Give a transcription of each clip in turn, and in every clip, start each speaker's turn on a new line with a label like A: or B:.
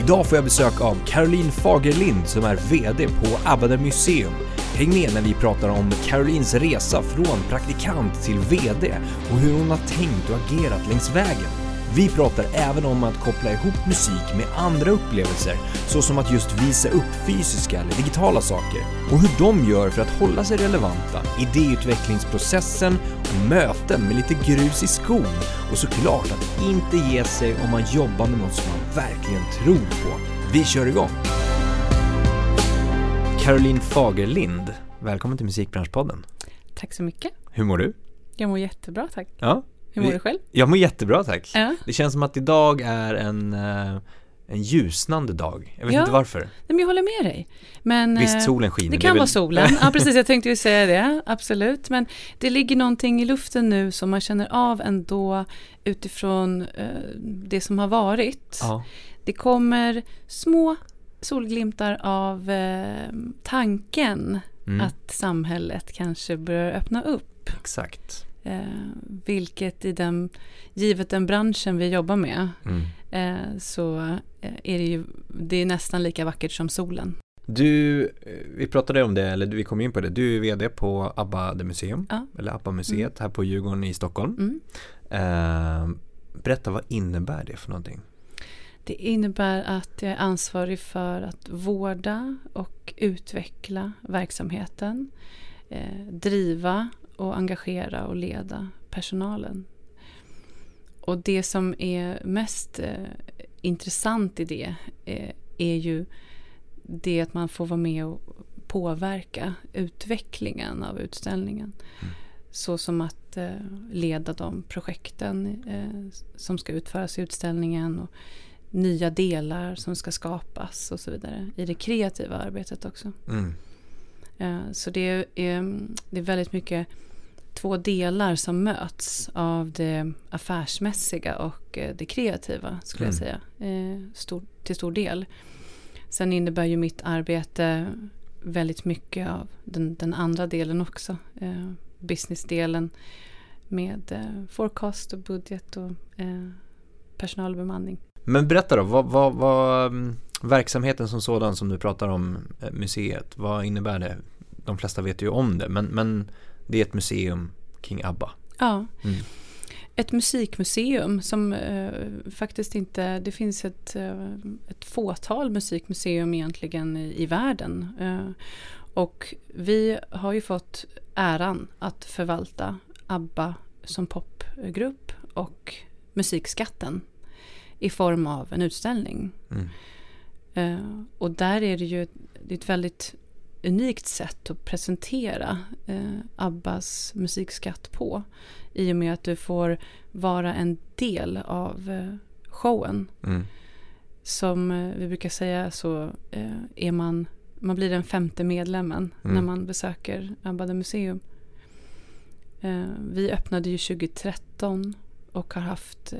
A: Idag får jag besök av Caroline Fagerlind som är VD på Abbader Museum. Häng med när vi pratar om Carolines resa från praktikant till VD och hur hon har tänkt och agerat längs vägen. Vi pratar även om att koppla ihop musik med andra upplevelser, såsom att just visa upp fysiska eller digitala saker och hur de gör för att hålla sig relevanta, idéutvecklingsprocessen och möten med lite grus i skon och såklart att inte ge sig om man jobbar med något som man verkligen tror på. Vi kör igång! Caroline Fagerlind, välkommen till Musikbranschpodden.
B: Tack så mycket.
A: Hur mår du?
B: Jag mår jättebra tack.
A: Ja,
B: Hur mår du själv?
A: jag mår jättebra tack.
B: Ja.
A: Det känns som att idag är en, eh, en ljusnande dag. Jag vet
B: Ja.
A: inte varför.
B: Nej, men jag håller med dig. Men,
A: Visst,
B: eh,
A: solen skiner.
B: det kan
A: väl-
B: vara solen. Ja, precis. Jag tänkte ju säga det. Absolut. Men det ligger någonting i luften nu som man känner av ändå utifrån eh, det som har varit.
A: Ja,
B: Det kommer små solglimtar av tanken
A: mm,
B: att samhället kanske börjar öppna upp.
A: exakt.
B: Eh, vilket i den, givet den branschen vi jobbar med,
A: Mm.
B: eh, så eh, är det ju det är nästan lika vackert som solen.
A: Du, eh, vi pratade om det, eller vi kom in på det. Du är VD på ABBA The Museum,
B: Ja.
A: eller ABBA-museet här på Djurgården i Stockholm.
B: Mm.
A: Eh, berätta, vad innebär det för någonting?
B: Det innebär att jag är ansvarig för att vårda och utveckla verksamheten, eh, driva och engagera och leda personalen. Och det som är mest eh, intressant i det eh, är ju det att man får vara med och påverka utvecklingen av utställningen.
A: Mm.
B: Så som att eh, leda de projekten eh, som ska utföras i utställningen och nya delar som ska skapas och så vidare. I det kreativa arbetet också.
A: Mm.
B: Eh, Så det är, eh, det är väldigt mycket två delar som möts av det affärsmässiga och eh, det kreativa skulle jag
A: Mm.
B: säga. eh, Stor, till stor del. Sen innebär ju mitt arbete väldigt mycket av den, den andra delen också. Eh, businessdelen med eh, forecast och budget och eh, personalbemanning.
A: Men berätta då, vad, vad, vad mm, verksamheten som sådan som du pratar om, eh, museet, vad innebär det? De flesta vet ju om det, men, men det är ett museum kring ABBA.
B: Ja,
A: Mm.
B: ett musikmuseum som eh, faktiskt inte, det finns ett, eh, ett fåtal musikmuseum egentligen i, i världen. Eh, och vi har ju fått äran att förvalta ABBA som popgrupp och musikskatten i form av en utställning.
A: Mm.
B: Eh, och där är det ju ett, det är ett väldigt unikt sätt att presentera eh, Abbas musikskatt på. I och med att du får vara en del av eh, showen.
A: Mm.
B: Som eh, vi brukar säga så eh, är man, man blir den femte medlemmen
A: Mm.
B: när man besöker Abba the Museum. Eh, vi öppnade ju 2013 och har haft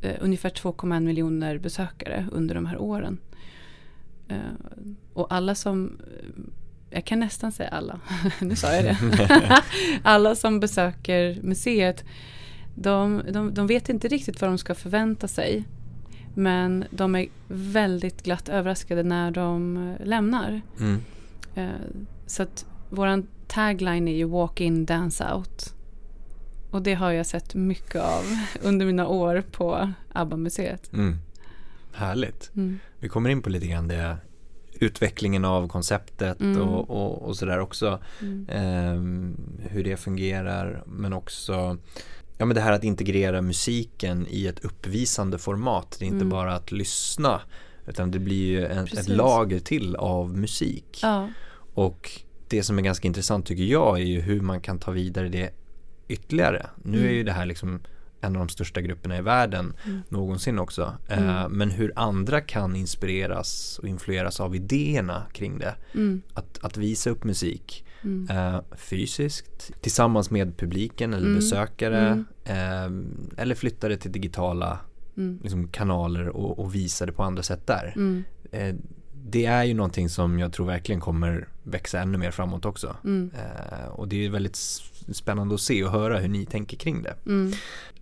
B: eh, ungefär 2,1 miljoner besökare under de här åren. Eh, och alla som, eh, jag kan nästan säga alla, nu sa jag det. alla som besöker museet, de, de, de vet inte riktigt vad de ska förvänta sig. Men de är väldigt glatt överraskade när de eh, lämnar.
A: Mm.
B: Så att våran tagline är ju walk in, dance out. Och det har jag sett mycket av under mina år på ABBA-museet.
A: Mm. Härligt.
B: Mm.
A: Vi kommer in på lite grann det, utvecklingen av konceptet
B: Mm.
A: och, och, och sådär också.
B: Mm.
A: Ehm, hur det fungerar men också ja, men det här att integrera musiken i ett uppvisande format. Det är inte
B: Mm.
A: bara att lyssna utan det blir ju en, ett lager till av musik.
B: Ja,
A: Och det som är ganska intressant tycker jag är ju hur man kan ta vidare det ytterligare. Nu är
B: Mm.
A: ju det här liksom en av de största grupperna i världen
B: Mm.
A: någonsin också. Eh,
B: Mm.
A: Men hur andra kan inspireras och influeras av idéerna kring det.
B: mm.
A: Att, att visa upp musik
B: Mm.
A: eh, fysiskt tillsammans med publiken eller
B: Mm.
A: besökare eh, eller flytta det till digitala
B: Mm.
A: liksom, kanaler och, och visa det på andra sätt där.
B: Mm.
A: Det är ju någonting som jag tror verkligen kommer växa ännu mer framåt också.
B: Mm.
A: Eh, och det är väldigt spännande att se och höra hur ni tänker kring det.
B: Mm.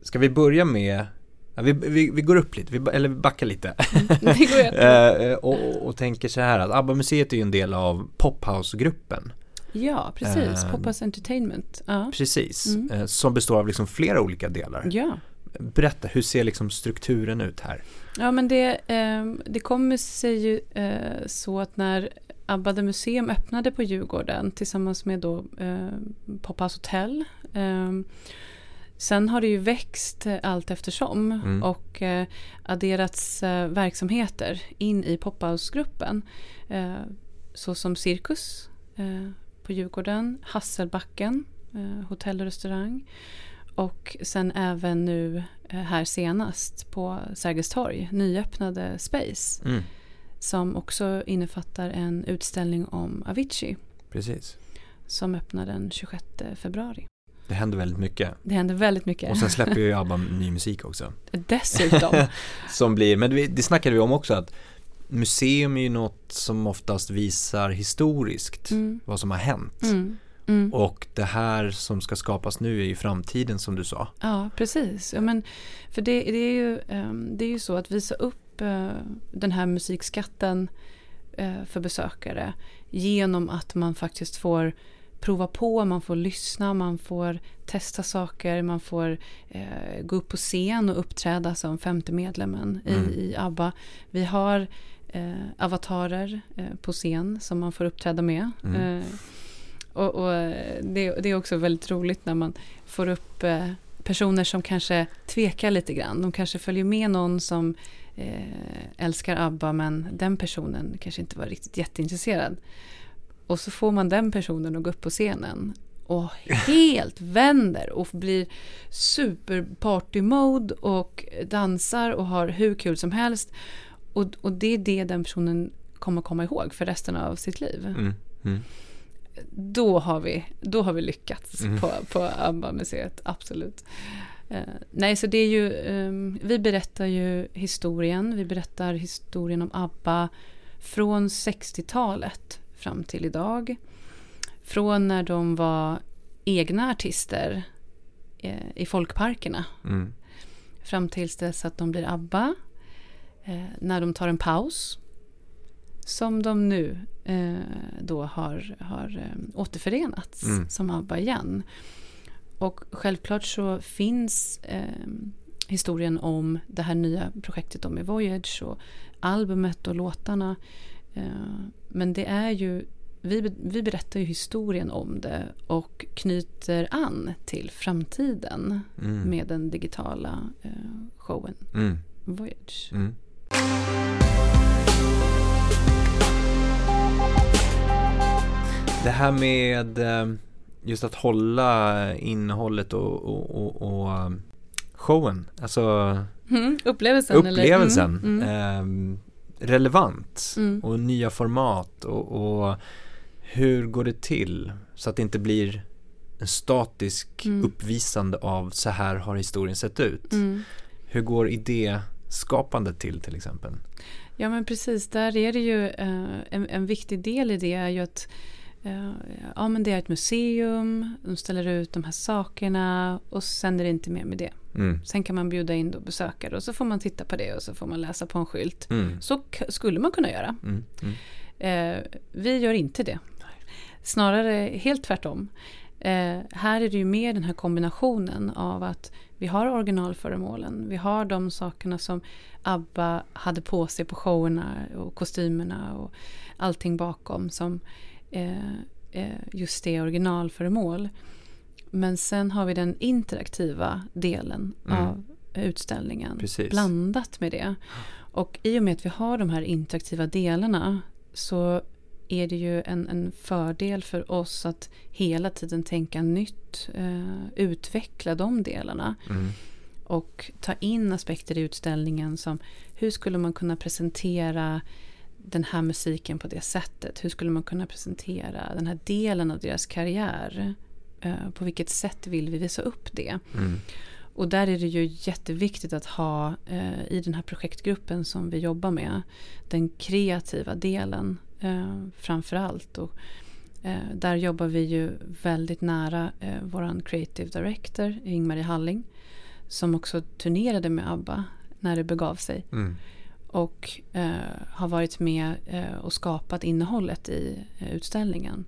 A: Ska vi börja med Ja, vi, vi, vi går upp lite, vi, eller vi backar lite.
B: Jättebra.
A: Eh, och, och, tänker så här att ABBA-museet är ju en del av Pophouse-gruppen.
B: Ja, precis.
A: Eh,
B: Poppas Entertainment. Ja.
A: Precis,
B: Mm.
A: eh, som består av liksom flera olika delar.
B: ja.
A: Berätta, hur ser liksom strukturen ut här?
B: Ja, men det, eh, det kommer sig ju eh, så att när Abbade museum öppnade på Djurgården tillsammans med då eh, Poppas hotell. Eh, sen har det ju växt allt eftersom
A: Mm.
B: och eh, adderats eh, verksamheter in i Pophouse-gruppen. Eh, så som Cirkus eh, på Djurgården, Hasselbacken, eh, hotell och restaurang. Och sen även nu eh, här senast på Sergels torg, nyöppnade Space.
A: Mm,
B: Som också innefattar en utställning om Avicii.
A: precis.
B: Som öppnar den 26 februari.
A: Det händer väldigt mycket.
B: Det händer väldigt mycket.
A: Och sen släpper ju ABBA ny musik också.
B: Dessutom.
A: Som blir, men det, det snackade vi om också att museum är ju något som oftast visar historiskt
B: Mm.
A: vad som har hänt.
B: Mm. Mm.
A: Och det här som ska skapas nu är ju framtiden som du sa.
B: Ja, precis. Ja, men, för det, det, är ju, ehm, det är ju så att visa upp eh, den här musikskatten eh, för besökare genom att man faktiskt får prova på, man får lyssna, man får testa saker, man får eh, gå upp på scen och uppträda som femte medlemmen
A: Mm.
B: i, i ABBA. Vi har eh, avatarer eh, på scen som man får uppträda med.
A: Mm.
B: Och, och eh, det, det är också väldigt roligt när man får upp eh, personer som kanske tvekar lite grann. De kanske följer med någon som eh, älskar ABBA men den personen kanske inte var riktigt jätteintresserad. Och så får man den personen att gå upp på scenen och helt vänder och blir super party mode och dansar och har hur kul som helst. Och, och det är det den personen kommer komma ihåg för resten av sitt liv
A: Mm. Mm.
B: Då har vi, då har vi lyckats
A: Mm.
B: på, på ABBA-museet, absolut. Eh, nej, så det är ju, ehm, vi berättar ju historien, vi berättar historien om ABBA från 60-talet fram till idag. Från när de var egna artister eh, i folkparkerna
A: Mm.
B: fram tills dess att de blir ABBA. Eh, när de tar en paus. Som de nu eh, då har, har eh, återförenats
A: Mm.
B: som ABBA igen. Och självklart så finns eh, historien om det här nya projektet om i Voyage och albumet och låtarna. Eh, men det är ju vi, vi berättar ju historien om det och knyter an till framtiden
A: Mm.
B: med den digitala eh, showen
A: Mm.
B: Voyage.
A: Mm. Det här med eh, just att hålla innehållet och, och, och, och eh, showen, alltså
B: Mm, upplevelsen? eller?
A: upplevelsen,
B: Mm, mm,
A: eh, relevant
B: Mm.
A: och nya format och, och hur går det till så att det inte blir en statisk
B: Mm.
A: uppvisande av så här har historien sett ut.
B: mm.
A: Hur går idéskapandet till till exempel?
B: Ja men precis, där är det ju eh, en, en viktig del i det är ju att ja, men det är ett museum, de ställer ut de här sakerna och sen är det inte mer med det.
A: Mm.
B: Sen kan man bjuda in då besökare och så får man titta på det och så får man läsa på en skylt.
A: Mm.
B: Så skulle man kunna göra.
A: Mm. Mm.
B: Eh, vi gör inte det. Snarare helt tvärtom. Eh, här är det ju mer den här kombinationen av att vi har originalföremålen. Vi har de sakerna som ABBA hade på sig på showerna och kostymerna och allting bakom som eh, eh, just det originalföremål. Men sen har vi den interaktiva delen
A: Mm.
B: av utställningen
A: Precis.
B: blandat med det. Och i och med att vi har de här interaktiva delarna så är det ju en, en fördel för oss att hela tiden tänka nytt, eh, utveckla de delarna
A: Mm.
B: och ta in aspekter i utställningen som hur skulle man kunna presentera den här musiken på det sättet? Hur skulle man kunna presentera den här delen av deras karriär? Eh, på vilket sätt vill vi visa upp det?
A: Mm.
B: Och där är det ju jätteviktigt att ha eh, i den här projektgruppen som vi jobbar med den kreativa delen eh, framför allt. Och, eh, där jobbar vi ju väldigt nära eh, vår creative director Ingmarie Halling som också turnerade med ABBA när det begav sig.
A: Mm.
B: Och eh, har varit med eh, och skapat innehållet i eh, utställningen.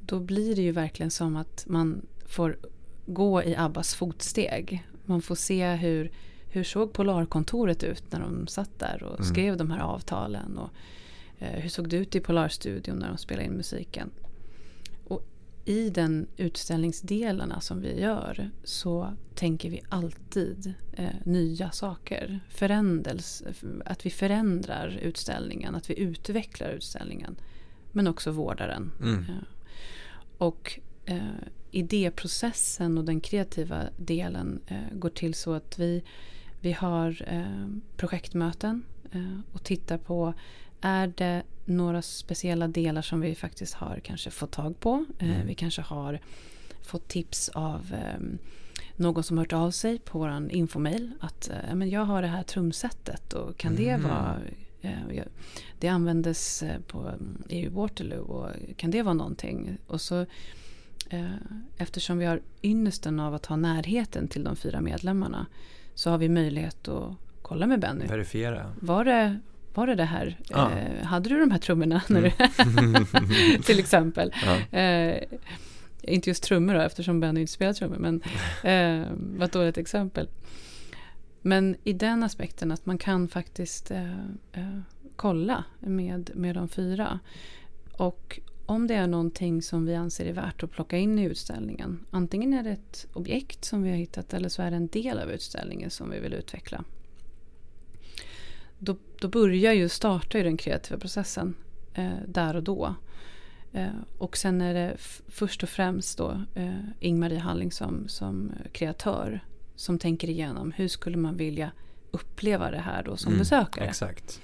B: Då blir det ju verkligen som att man får gå i Abbas fotsteg. Man får se hur, hur såg Polarkontoret ut när de satt där och
A: Mm.
B: skrev de här avtalen. Och eh, hur såg det ut i Polarstudion när de spelade in musiken. I den utställningsdelarna som vi gör så tänker vi alltid eh, nya saker. Förändels, att vi förändrar utställningen, att vi utvecklar utställningen. Men också vårdar den.
A: Mm.
B: Ja. Och eh, idéprocessen och den kreativa delen eh, går till så att vi, vi har eh, projektmöten eh, och tittar på är det några speciella delar som vi faktiskt har kanske fått tag på. Eh,
A: Mm.
B: Vi kanske har fått tips av eh, någon som hört av sig på vår infomail att eh, men jag har det här trumsetet och kan det
A: Mm.
B: vara eh, det användes på, i Waterloo och kan det vara någonting? Och så, eftersom vi har ynnesten av att ha närheten till de fyra medlemmarna så har vi möjlighet att kolla med Benny.
A: Verifiera.
B: Var det, var det det här?
A: Ja.
B: Eh, hade du de här trummorna? När
A: Mm.
B: du, till exempel.
A: Ja.
B: Eh, inte just trummor då, eftersom Benny inte spelar trummor. Men eh, var ett dåligt exempel. Men i den aspekten att man kan faktiskt eh, eh, kolla med, med de fyra. Och om det är någonting som vi anser är värt att plocka in i utställningen. Antingen är det ett objekt som vi har hittat eller så är det en del av utställningen som vi vill utveckla. Då, då börjar ju, startar ju den kreativa processen eh, där och då. Eh, och sen är det först och främst då eh, Ingmarie Halling som, som kreatör som tänker igenom hur skulle man vilja uppleva det här då som
A: Mm,
B: besökare.
A: Exakt.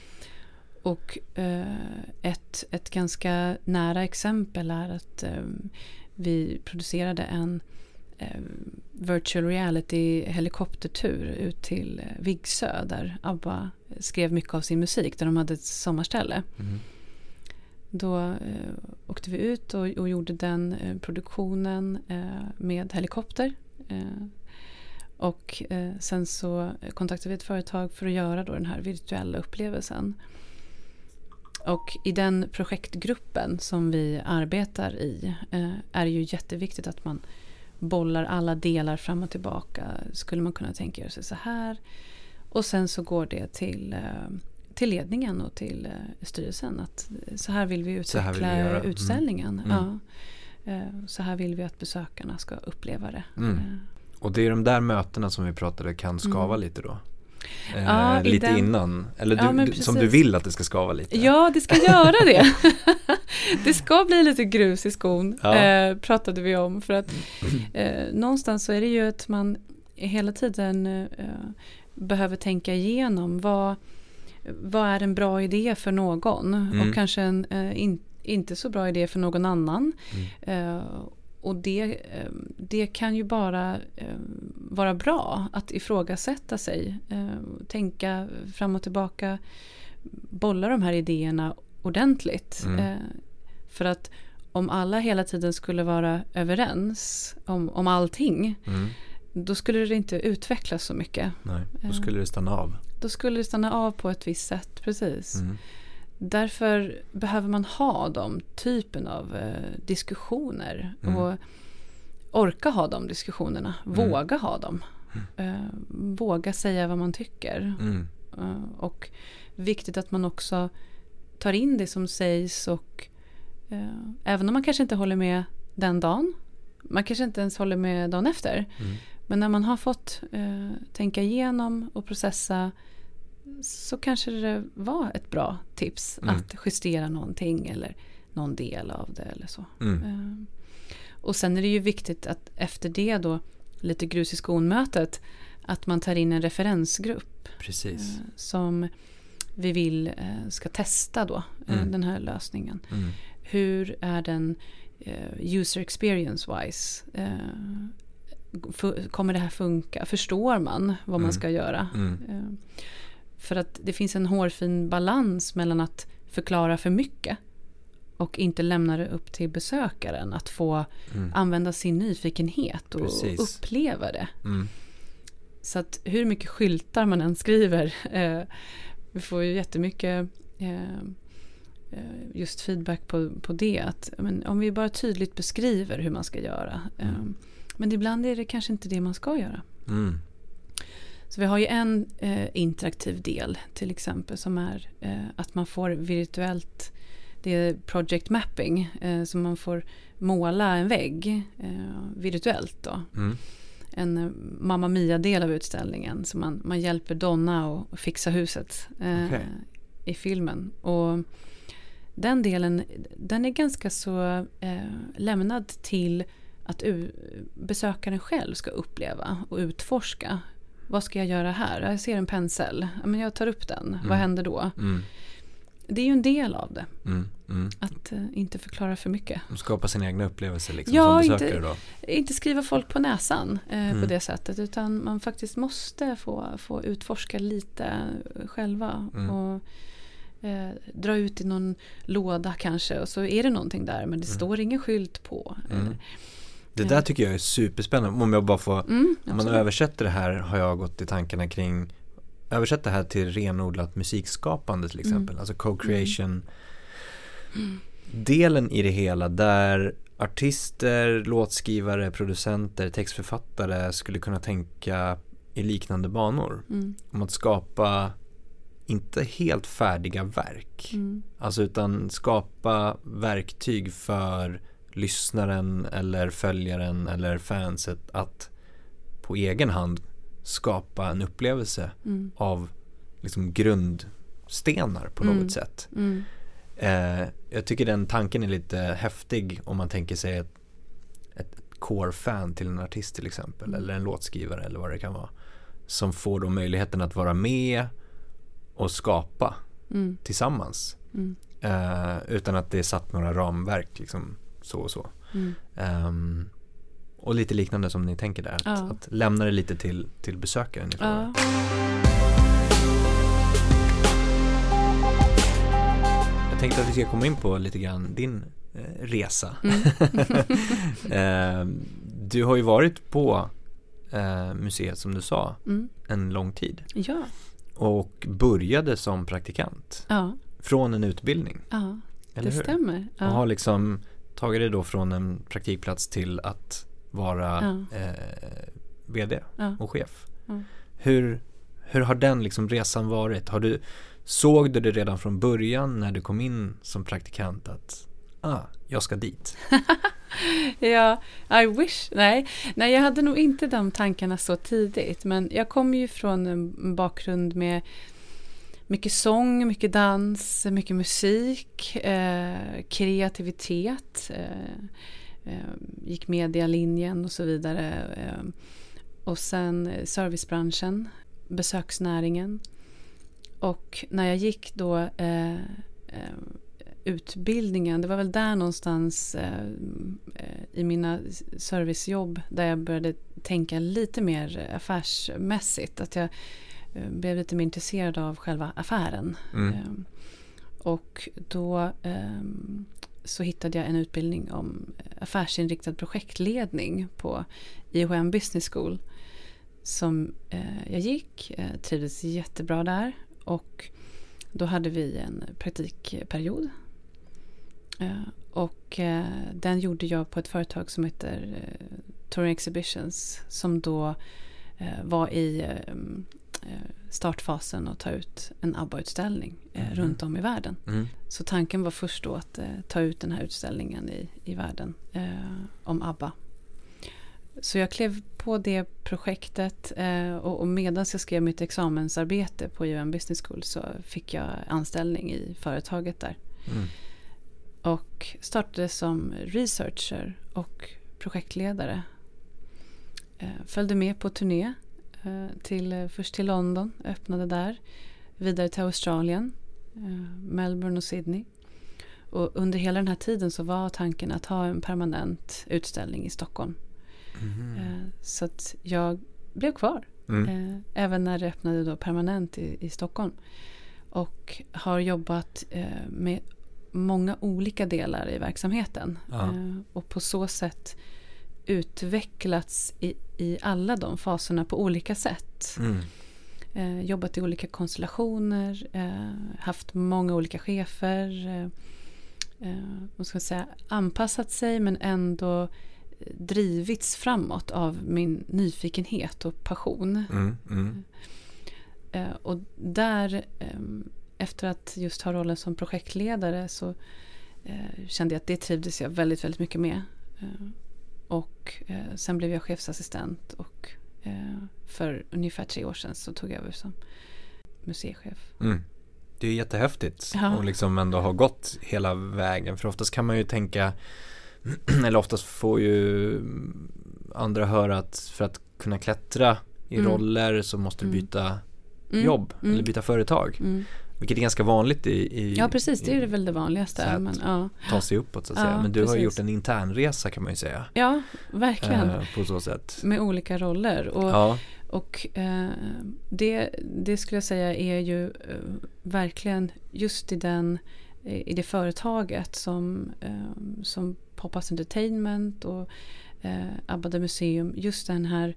B: Och eh, ett, ett ganska nära exempel är att eh, vi producerade en virtual reality helikoptertur ut till eh, Vigsö där ABBA skrev mycket av sin musik där de hade ett sommarställe.
A: Mm.
B: Då eh, åkte vi ut och, och gjorde den eh, produktionen eh, med helikopter. Eh, och eh, sen så kontaktade vi ett företag för att göra då den här virtuella upplevelsen. Och i den projektgruppen som vi arbetar i eh, är det ju jätteviktigt att man bollar alla delar fram och tillbaka. Skulle man kunna tänka sig så här? Och sen så går det till, eh, till ledningen och till eh, styrelsen. Att så här vill vi utveckla
A: vill vi. Mm.
B: utställningen.
A: Mm.
B: Ja. Eh, Så här vill vi att besökarna ska uppleva det.
A: Mm. Och det är de där mötena som vi pratade kan skava
B: Mm.
A: lite då? Eh,
B: Ja,
A: lite
B: den-
A: innan, eller
B: Ja,
A: du, du, som du vill att det ska skava lite?
B: Ja, det ska göra det. det ska bli lite grus i skon,
A: Ja.
B: eh, pratade vi om. För att eh, någonstans så är det ju att man hela tiden eh, behöver tänka igenom vad, vad är en bra idé för någon
A: Mm.
B: och kanske en eh, in, inte så bra idé för någon annan.
A: Mm.
B: Eh, och det, eh, det kan ju bara vara bra att ifrågasätta sig. Tänka fram och tillbaka. Bolla de här idéerna ordentligt.
A: Mm.
B: Eh, för att om alla hela tiden skulle vara överens om, om allting.
A: Mm.
B: Då skulle det inte utvecklas så mycket.
A: Nej, då
B: Eh.
A: skulle det stanna av.
B: Då skulle det stanna av på ett visst sätt. Precis.
A: Mm.
B: Därför behöver man ha de typen av eh, diskussioner.
A: Mm.
B: Och orka ha de diskussionerna.
A: Mm.
B: Våga ha dem. Eh, våga säga vad man tycker.
A: Mm.
B: Eh, och viktigt att man också tar in det som sägs. Och eh, även om man kanske inte håller med den dagen. Man kanske inte ens håller med dagen efter.
A: Mm.
B: Men när man har fått eh, tänka igenom och processa så kanske det var ett bra tips
A: Mm.
B: att justera någonting eller någon del av det eller så.
A: Mm.
B: Eh, och sen är det ju viktigt att efter det då, lite grus i skon-mötet, att man tar in en referensgrupp
A: Precis.
B: eh, som vi vill eh, ska testa då eh,
A: Mm.
B: den här lösningen.
A: Mm.
B: Hur är den eh, user experience wise? Kommer det här funka? Förstår man vad man
A: Mm.
B: ska göra?
A: Mm.
B: För att det finns en hårfin balans mellan att förklara för mycket och inte lämna det upp till besökaren att få
A: Mm.
B: använda sin nyfikenhet och
A: Precis.
B: uppleva det.
A: Mm.
B: Så att hur mycket skyltar man än skriver, eh, vi får ju jättemycket eh, eh, just feedback på, på det. Att, men, om vi bara tydligt beskriver hur man ska göra. Eh,
A: Mm.
B: men ibland är det kanske inte det man ska göra.
A: Mm.
B: Så vi har ju en eh, interaktiv del till exempel som är eh, att man får virtuellt, det är project mapping, eh, så man får måla en vägg eh, virtuellt då.
A: Mm.
B: En eh, Mamma Mia-del av utställningen, så man, man hjälper Donna att fixa huset eh,
A: Okej.
B: i filmen. Och den delen, den är ganska så eh, lämnad till att besökaren själv ska uppleva och utforska. Vad ska jag göra här? Jag ser en pensel. Ja, men jag tar upp den.
A: Mm.
B: Vad händer då?
A: Mm.
B: Det är ju en del av det.
A: Mm. Mm.
B: Att eh, inte förklara för mycket.
A: Skapa sina egna upplevelser liksom,
B: Ja,
A: som
B: inte-
A: besökare då.
B: Inte skriva folk på näsan eh,
A: Mm.
B: på det sättet. Utan man faktiskt måste få, få utforska lite själva.
A: Mm.
B: Och eh, dra ut i någon låda kanske. Och så är det någonting där. Men det står ingen skylt på.
A: Mm.
B: Eh,
A: Det där tycker jag är superspännande. Om jag bara får,
B: Mm,
A: om man översätter det här har jag gått i tankarna kring Översätt det här till renodlat musikskapande till exempel,
B: Mm.
A: alltså co-creation Delen i det hela där artister, låtskrivare, producenter, textförfattare skulle kunna tänka i liknande banor.
B: Mm,
A: Om att skapa inte helt färdiga verk.
B: mm,
A: Alltså utan skapa verktyg för lyssnaren eller följaren eller fanset att på egen hand skapa en upplevelse
B: mm,
A: av liksom grundstenar på
B: Mm.
A: något sätt. Eh, jag tycker den tanken är lite häftig om man tänker sig ett, ett core-fan till en artist till exempel
B: Mm.
A: eller en låtskrivare eller vad det kan vara. Som får då möjligheten att vara med och skapa
B: mm,
A: tillsammans.
B: mm,
A: Eh, utan att det är satt några ramverk liksom så och så.
B: mm.
A: Ehm, och lite liknande som ni tänker där. Att,
B: Ja.
A: att lämna det lite till, till besökaren.
B: Ja.
A: Jag tänkte att vi ska komma in på lite grann din eh, resa.
B: Mm.
A: Ehm, du har ju varit på eh, museet som du sa
B: Mm.
A: en lång tid.
B: Ja.
A: Och började som praktikant
B: Ja.
A: från en utbildning.
B: Ja.
A: Eller
B: det
A: hur?
B: stämmer.
A: Och har
B: Ja.
A: liksom tagit det då från en praktikplats till att vara
B: Ja.
A: eh, vd
B: Ja.
A: och chef.
B: Ja.
A: Hur, hur har den liksom resan varit? Har du, såg du det redan från början när du kom in som praktikant att ah, jag ska dit?
B: Ja, I wish. Nej. Nej, jag hade nog inte de tankarna så tidigt. Men jag kommer ju från en bakgrund med mycket sång, mycket dans, mycket musik, eh, kreativitet. Eh, eh, gick medialinjen och så vidare. Eh, och sen servicebranschen, besöksnäringen. Och när jag gick då eh, eh, utbildningen, det var väl där någonstans eh, eh, i mina servicejobb där jag började tänka lite mer affärsmässigt. Att jag eh, blev lite mer intresserad av själva affären.
A: Mm.
B: Och då så hittade jag en utbildning om affärsinriktad projektledning på IHM Business School. Som eh, jag gick, eh, trivdes jättebra där. Och då hade vi en praktikperiod. Eh, och eh, den gjorde jag på ett företag som heter eh, Touring Exhibitions. Som då var i startfasen att ta ut en ABBA-utställning
A: Mhm.
B: runt om i världen.
A: Mm.
B: Så tanken var först då att ta ut den här utställningen i, i världen om ABBA. Så jag klev på det projektet eh, och, medan jag skrev mitt examensarbete på UM Business School så fick jag anställning i företaget där.
A: Mm.
B: Och startade som researcher och projektledare. Eh, följde med på turné. Eh, till, först till London, öppnade där. vidare till Australien, Melbourne och Sydney. Och under hela den här tiden så var tanken att ha en permanent utställning i Stockholm. Mm. Så att jag blev kvar. Mm. Även när det öppnade då permanent i, i Stockholm. Och har jobbat med många olika delar i verksamheten. Ja. Och på så sätt utvecklats i, i alla de faserna på olika sätt. Mm. Eh, jobbat i olika konstellationer, eh, haft många olika chefer. Eh, eh ska säga, anpassat sig men ändå drivits framåt av min nyfikenhet och passion. Mm, mm. Eh, och där, eh, efter att just ha rollen som projektledare så kände jag att det trivdes jag väldigt, väldigt mycket med. Och eh, sen blev jag chefsassistent och eh, för ungefär tre år sedan så tog jag över som museichef. Mm.
A: Det är jättehäftigt ja. och liksom ändå ha gått hela vägen. För oftast kan man ju tänka, eller oftast får ju andra höra att för att kunna klättra i mm. roller så måste du mm. byta mm. jobb eller mm. byta företag. Mm. Vilket är ganska vanligt i, i
B: Ja precis, det är väl det vanligaste. Men, ja.
A: Ta sig uppåt så att ja, säga. Men du precis. har gjort en internresa kan man ju säga.
B: Ja, verkligen.
A: Eh, på så sätt.
B: Med olika roller. Och, ja. och eh, det, det skulle jag säga är ju eh, verkligen just i den i det företaget som, eh, som Popas Entertainment och eh, Abba Museum, just den här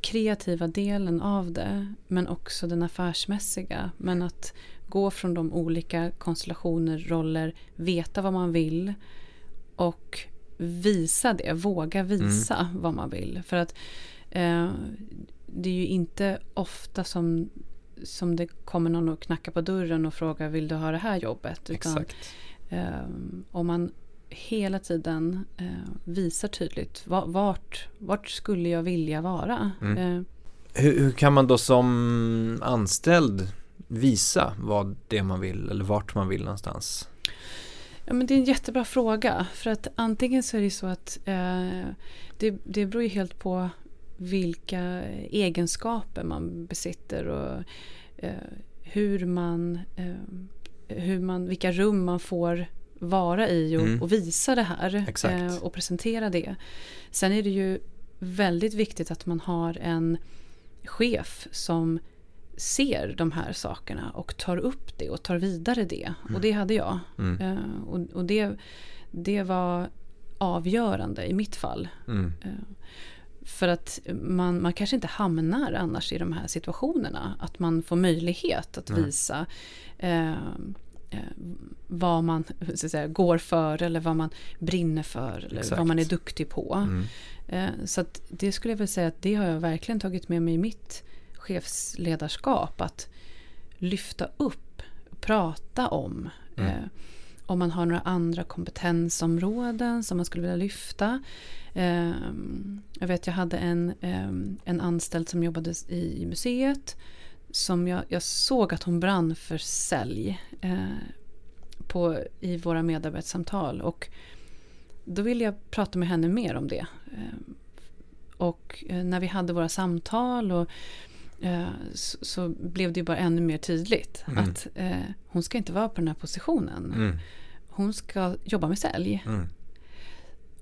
B: kreativa delen av det men också den affärsmässiga. Men att gå från de olika konstellationer, roller, veta vad man vill och visa det, våga visa mm. vad man vill. För att eh, det är ju inte ofta som, som det kommer någon och knackar på dörren och frågar vill du ha det här jobbet? Utan, eh, om man hela tiden eh, visar tydligt vart, vart skulle jag vilja vara. Mm.
A: Eh. Hur, hur, kan man då som anställd visa vad det man vill eller vart man vill någonstans?
B: Ja, men det är en jättebra fråga. För att antingen så är det så att eh, det, det beror ju helt på vilka egenskaper man besitter och eh, hur man, eh, hur man, vilka rum man får vara i och, mm. och visa det här eh, och presentera det. Sen är det ju väldigt viktigt att man har en chef som ser de här sakerna och tar upp det och tar vidare det. Mm. Och det hade jag. Mm. Eh, och, och det, det var avgörande i mitt fall. Mm. Eh, för att man, man kanske inte hamnar annars i de här situationerna. Att man får möjlighet att visa eh, eh, vad man så säga, går för eller vad man brinner för eller Exakt. vad man är duktig på. Mm. Eh, så det skulle jag vilja säga att det har jag verkligen tagit med mig i mitt chefsledarskap. Att lyfta upp, prata om. Mm. Eh, om man har några andra kompetensområden som man skulle vilja lyfta. Eh, jag vet jag hade en, eh, en anställd som jobbade i museet som jag, jag såg att hon brann för sälj eh, på, i våra medarbetarsamtal. Och då ville jag prata med henne mer om det. Eh, och eh, när vi hade våra samtal och, eh, så, så, blev det bara ännu mer tydligt mm. att eh, hon ska inte vara på den här positionen. Mm. Hon ska jobba med sälj. Mm.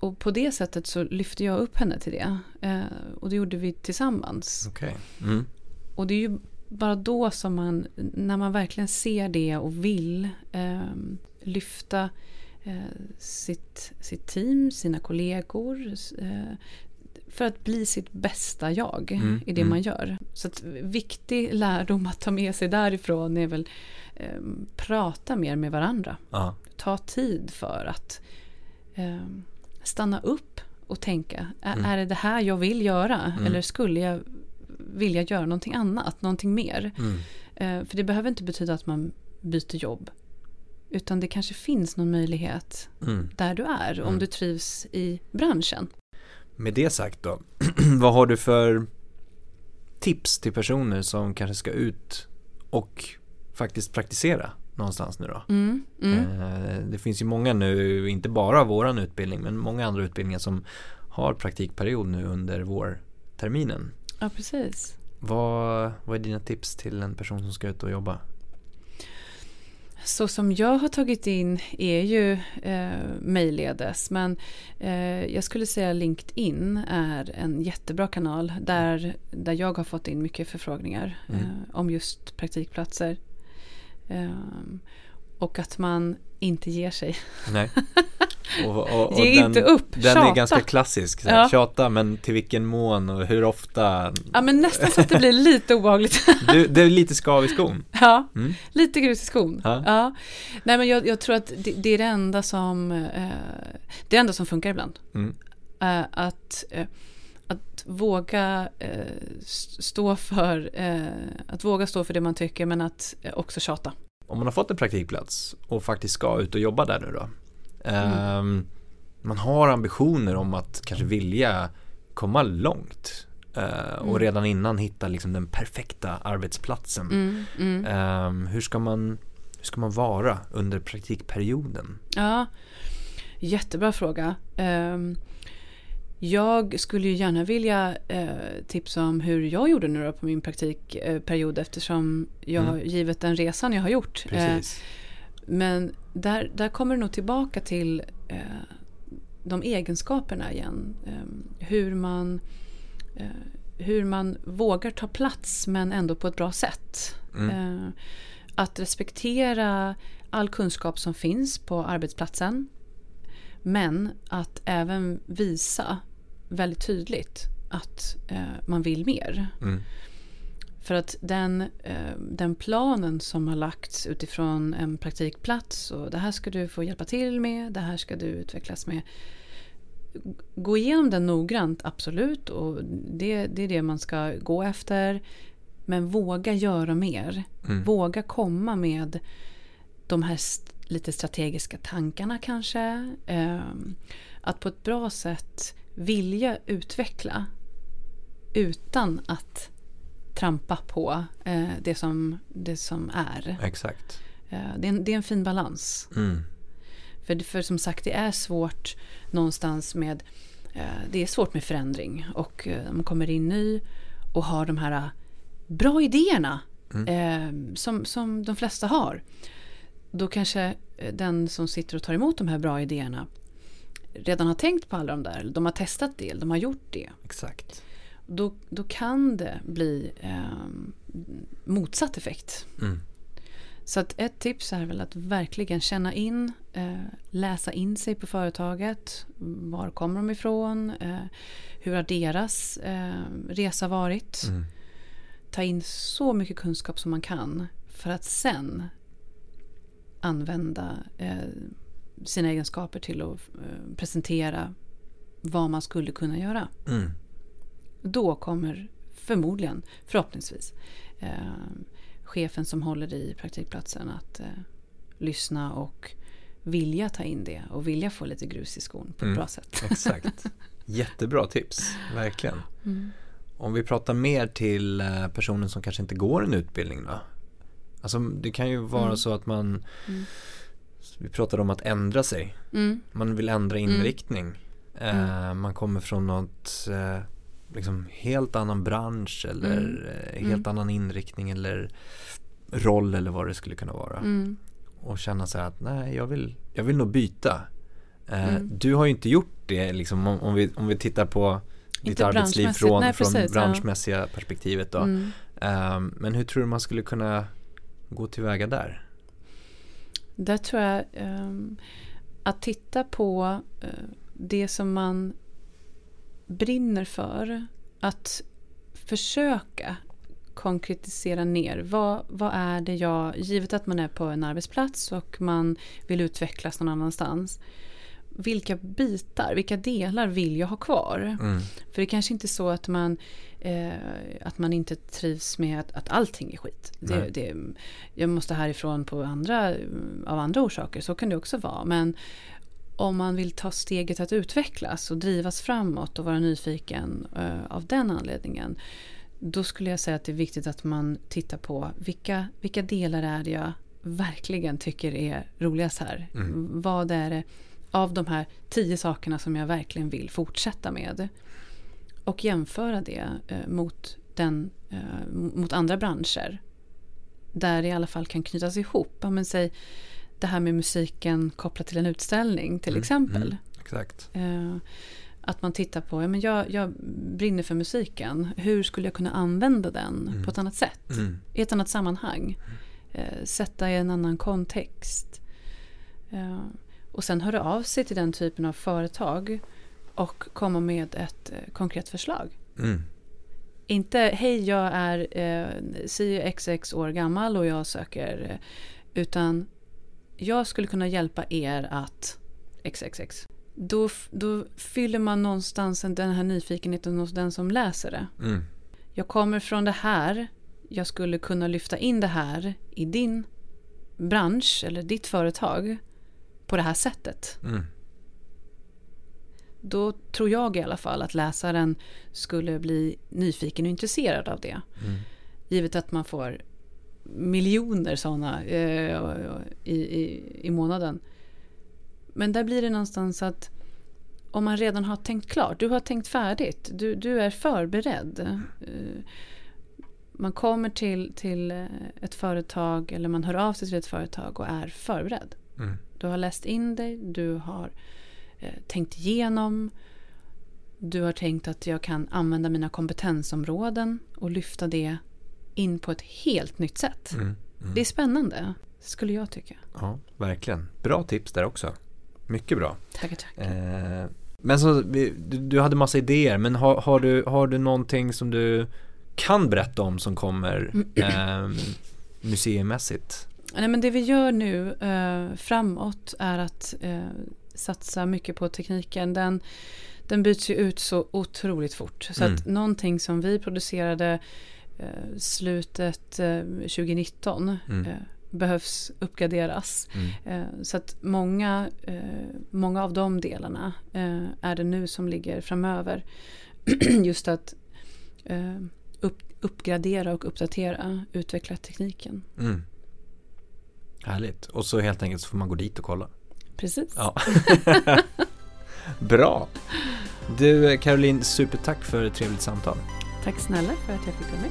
B: Och på det sättet så lyfte jag upp henne till det. Eh, och det gjorde vi tillsammans.
A: Okay. Mm.
B: Och det är ju bara då som man, när man verkligen ser det och vill eh, lyfta eh, sitt, sitt team, sina kollegor. Eh, för att bli sitt bästa jag mm, i det mm. man gör. Så att viktig lärdom att ta med sig därifrån är väl eh, prata mer med varandra. Aha. Ta tid för att ehm, stanna upp och tänka. Mm. Är det det här jag vill göra? Mm. Eller skulle jag vilja göra någonting annat, någonting mer. Mm. Eh, för det behöver inte betyda att man byter jobb. Utan det kanske finns någon möjlighet mm. där du är om mm. du trivs i branschen.
A: Med det sagt då, vad har du för tips till personer som kanske ska ut och faktiskt praktisera någonstans nu då? Mm, mm. Eh, det finns ju många nu, inte bara våran utbildning, men många andra utbildningar som har praktikperiod nu under vårterminen.
B: Ja, precis.
A: Vad, vad är dina tips till en person som ska ut och jobba?
B: Så som jag har tagit in är ju eh, mejlledes men eh, jag skulle säga LinkedIn är en jättebra kanal där, där jag har fått in mycket förfrågningar
A: Mm.
B: eh, om just praktikplatser. Eh, och att man inte ger sig.
A: Nej. Och, och, och
B: Ge inte upp,
A: Den
B: tjata.
A: är ganska klassisk. Så här,
B: Ja.
A: Tjata, men till vilken mån och hur ofta?
B: Ja men nästan så att det blir lite obehagligt.
A: Du, det är lite skav i skon.
B: ja,
A: Mm.
B: lite grus i skon.
A: Ja.
B: Ja. Nej men jag, jag tror att det, det är det enda som eh, det enda som funkar ibland.
A: Mm.
B: Eh, att, eh, att våga eh, stå för eh, att våga stå för det man tycker men att eh, också tjata.
A: Om man har fått en praktikplats och faktiskt ska ut och jobba där nu då. Ehm, man har ambitioner om att kanske vilja komma långt. eh, och
B: Mm.
A: redan innan hitta liksom den perfekta arbetsplatsen.
B: Mm, mm.
A: Ehm, hur, ska man, hur ska man vara under praktikperioden?
B: Ja, jättebra fråga. Ehm, jag skulle ju gärna vilja eh, tipsa om hur jag gjorde nu på min praktikperiod eftersom jag har
A: Mm.
B: givet den resan jag har gjort. Eh,
A: Precis.
B: Men där, där kommer det nog tillbaka till eh, de egenskaperna igen. Eh, hur, man, eh, hur man vågar ta plats men ändå på ett bra sätt.
A: Mm.
B: Eh, att respektera all kunskap som finns på arbetsplatsen. Men att även visa väldigt tydligt att eh, man vill mer.
A: Mm.
B: För att den, eh, den planen som har lagts utifrån en praktikplats och det här ska du få hjälpa till med, det här ska du utvecklas med. Gå igenom den noggrant, absolut, och det, det är det man ska gå efter. Men våga göra mer.
A: Mm.
B: Våga komma med de här st- lite strategiska tankarna kanske. Ehm, att på ett bra sätt vilja utveckla utan att trampa på eh, det, som, det som är.
A: Exakt.
B: Eh, det, är en, det är en fin balans.
A: Mm.
B: För, för som sagt, det är svårt någonstans med eh, det är svårt med förändring och eh, man kommer in ny och har de här eh, bra idéerna eh, som, som de flesta har. Då kanske eh, den som sitter och tar emot de här bra idéerna redan har tänkt på alla de där, de har testat det, de har gjort det.
A: Exakt.
B: Då, då kan det bli eh, motsatt effekt.
A: Mm.
B: Så att ett tips är väl att verkligen känna in, eh, läsa in sig på företaget. Var kommer de ifrån? Eh, hur har deras eh, resa varit?
A: Mm.
B: Ta in så mycket kunskap som man kan för att sen använda eh, sina egenskaper till att eh, presentera vad man skulle kunna göra.
A: Mm.
B: Då kommer förmodligen, förhoppningsvis, eh, chefen som håller i praktikplatsen att eh, lyssna och vilja ta in det och vilja få lite grus i skon på ett
A: Mm.
B: bra sätt.
A: Exakt. Jättebra tips, verkligen.
B: Mm.
A: Om vi pratar mer till eh, personen som kanske inte går en utbildning då? Alltså det kan ju vara
B: Mm.
A: så att man
B: Mm.
A: Vi pratade om att ändra sig
B: Mm.
A: Man vill ändra
B: Mm.
A: inriktning eh, Man kommer från något eh, liksom helt annan bransch eller
B: Mm.
A: eh, helt
B: Mm.
A: annan inriktning eller roll eller vad det skulle kunna vara
B: Mm.
A: och känna så här att nej jag vill, jag vill nog byta eh,
B: Mm.
A: Du har ju inte gjort det liksom om, om, vi, om vi tittar på ditt
B: Inte
A: arbetsliv från,
B: Nej,
A: från
B: precis, ja.
A: branschmässiga perspektivet då
B: Mm.
A: Ehm, Men hur tror du man skulle kunna gå tillväga där?
B: Där tror jag ehm, att titta på eh, det som man brinner för. Att försöka konkretisera ner. Vad, vad är det jag, givet att man är på en arbetsplats och man vill utvecklas någon annanstans. Vilka bitar, vilka delar vill jag ha kvar?
A: Mm.
B: För det kanske inte är så att man, eh, att man inte trivs med att, att allting är skit. Det, det, jag måste härifrån på andra, av andra orsaker, så kan det också vara. Men om man vill ta steget att utvecklas och drivas framåt och vara nyfiken eh, av den anledningen. Då skulle jag säga att det är viktigt att man tittar på vilka, vilka delar är det jag verkligen tycker är roligast här.
A: Mm.
B: Vad är det av de här tio sakerna som jag verkligen vill fortsätta med. Och jämföra det eh, mot den eh, mot andra branscher. Där det i alla fall kan knytas ihop. Men säg det här med musiken kopplat till en utställning till
A: Mm,
B: exempel.
A: mm. Exakt.
B: Eh, att man tittar på, ja, men jag, jag brinner för musiken. Hur skulle jag kunna använda den
A: Mm.
B: på ett annat sätt?
A: Mm.
B: I ett annat sammanhang. Eh, sätta i en annan kontext. Eh, och sen höra av sig till den typen av företag och komma med ett eh, konkret förslag.
A: Mm.
B: Inte hej jag är eh, si xx år gammal och jag söker. Eh, utan jag skulle kunna hjälpa er att xxx. Då, då fyller man någonstans en- den här nyfikenheten hos den som läser det.
A: Mm.
B: Jag kommer från det här. Jag skulle kunna lyfta in det här i din bransch eller ditt företag på det här sättet.
A: Mm.
B: Då tror jag i alla fall att läsaren skulle bli nyfiken och intresserad av det.
A: Mm.
B: Givet att man får miljoner sådana eh, i, i, i månaden. Men där blir det någonstans att om man redan har tänkt klart, du har tänkt färdigt, du, du är förberedd. Eh, man kommer till, till eh, ett företag eller man hör av sig till ett företag och är förberedd.
A: Mm.
B: Du har läst in dig, du har eh, tänkt igenom. Du har tänkt att jag kan använda mina kompetensområden och lyfta det in på ett helt nytt sätt.
A: Mm. Mm.
B: Det är spännande, skulle jag tycka.
A: Ja, verkligen. Bra tips där också. Mycket bra.
B: Tackar, tackar.
A: Eh, men så, du, du hade massa idéer, men har, har, du, har du någonting som du kan berätta om som kommer eh, museimässigt?
B: Nej, men det vi gör nu eh, framåt är att eh, satsa mycket på tekniken. Den, den byts ju ut så otroligt fort. Så
A: Mm.
B: att någonting som vi producerade slutet eh, 2019
A: Mm.
B: eh, behövs uppgraderas.
A: Mm.
B: Eh, så att många, eh, många av de delarna eh, är det nu som ligger framöver. Just att eh, upp, uppgradera och uppdatera, utveckla tekniken.
A: Mm. Härligt. Och så helt enkelt så får man gå dit och kolla.
B: Precis.
A: Ja. Bra. Du Caroline, supertack för ett trevligt samtal.
B: Tack snälla för att jag fick vara med.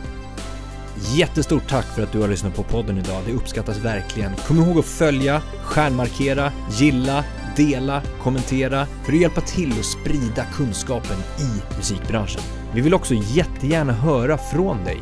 A: Jättestort tack för att du har lyssnat på podden idag. Det uppskattas verkligen. Kom ihåg att följa, stjärnmarkera, gilla, dela, kommentera för att hjälpa till att sprida kunskapen i musikbranschen. Vi vill också jättegärna höra från dig.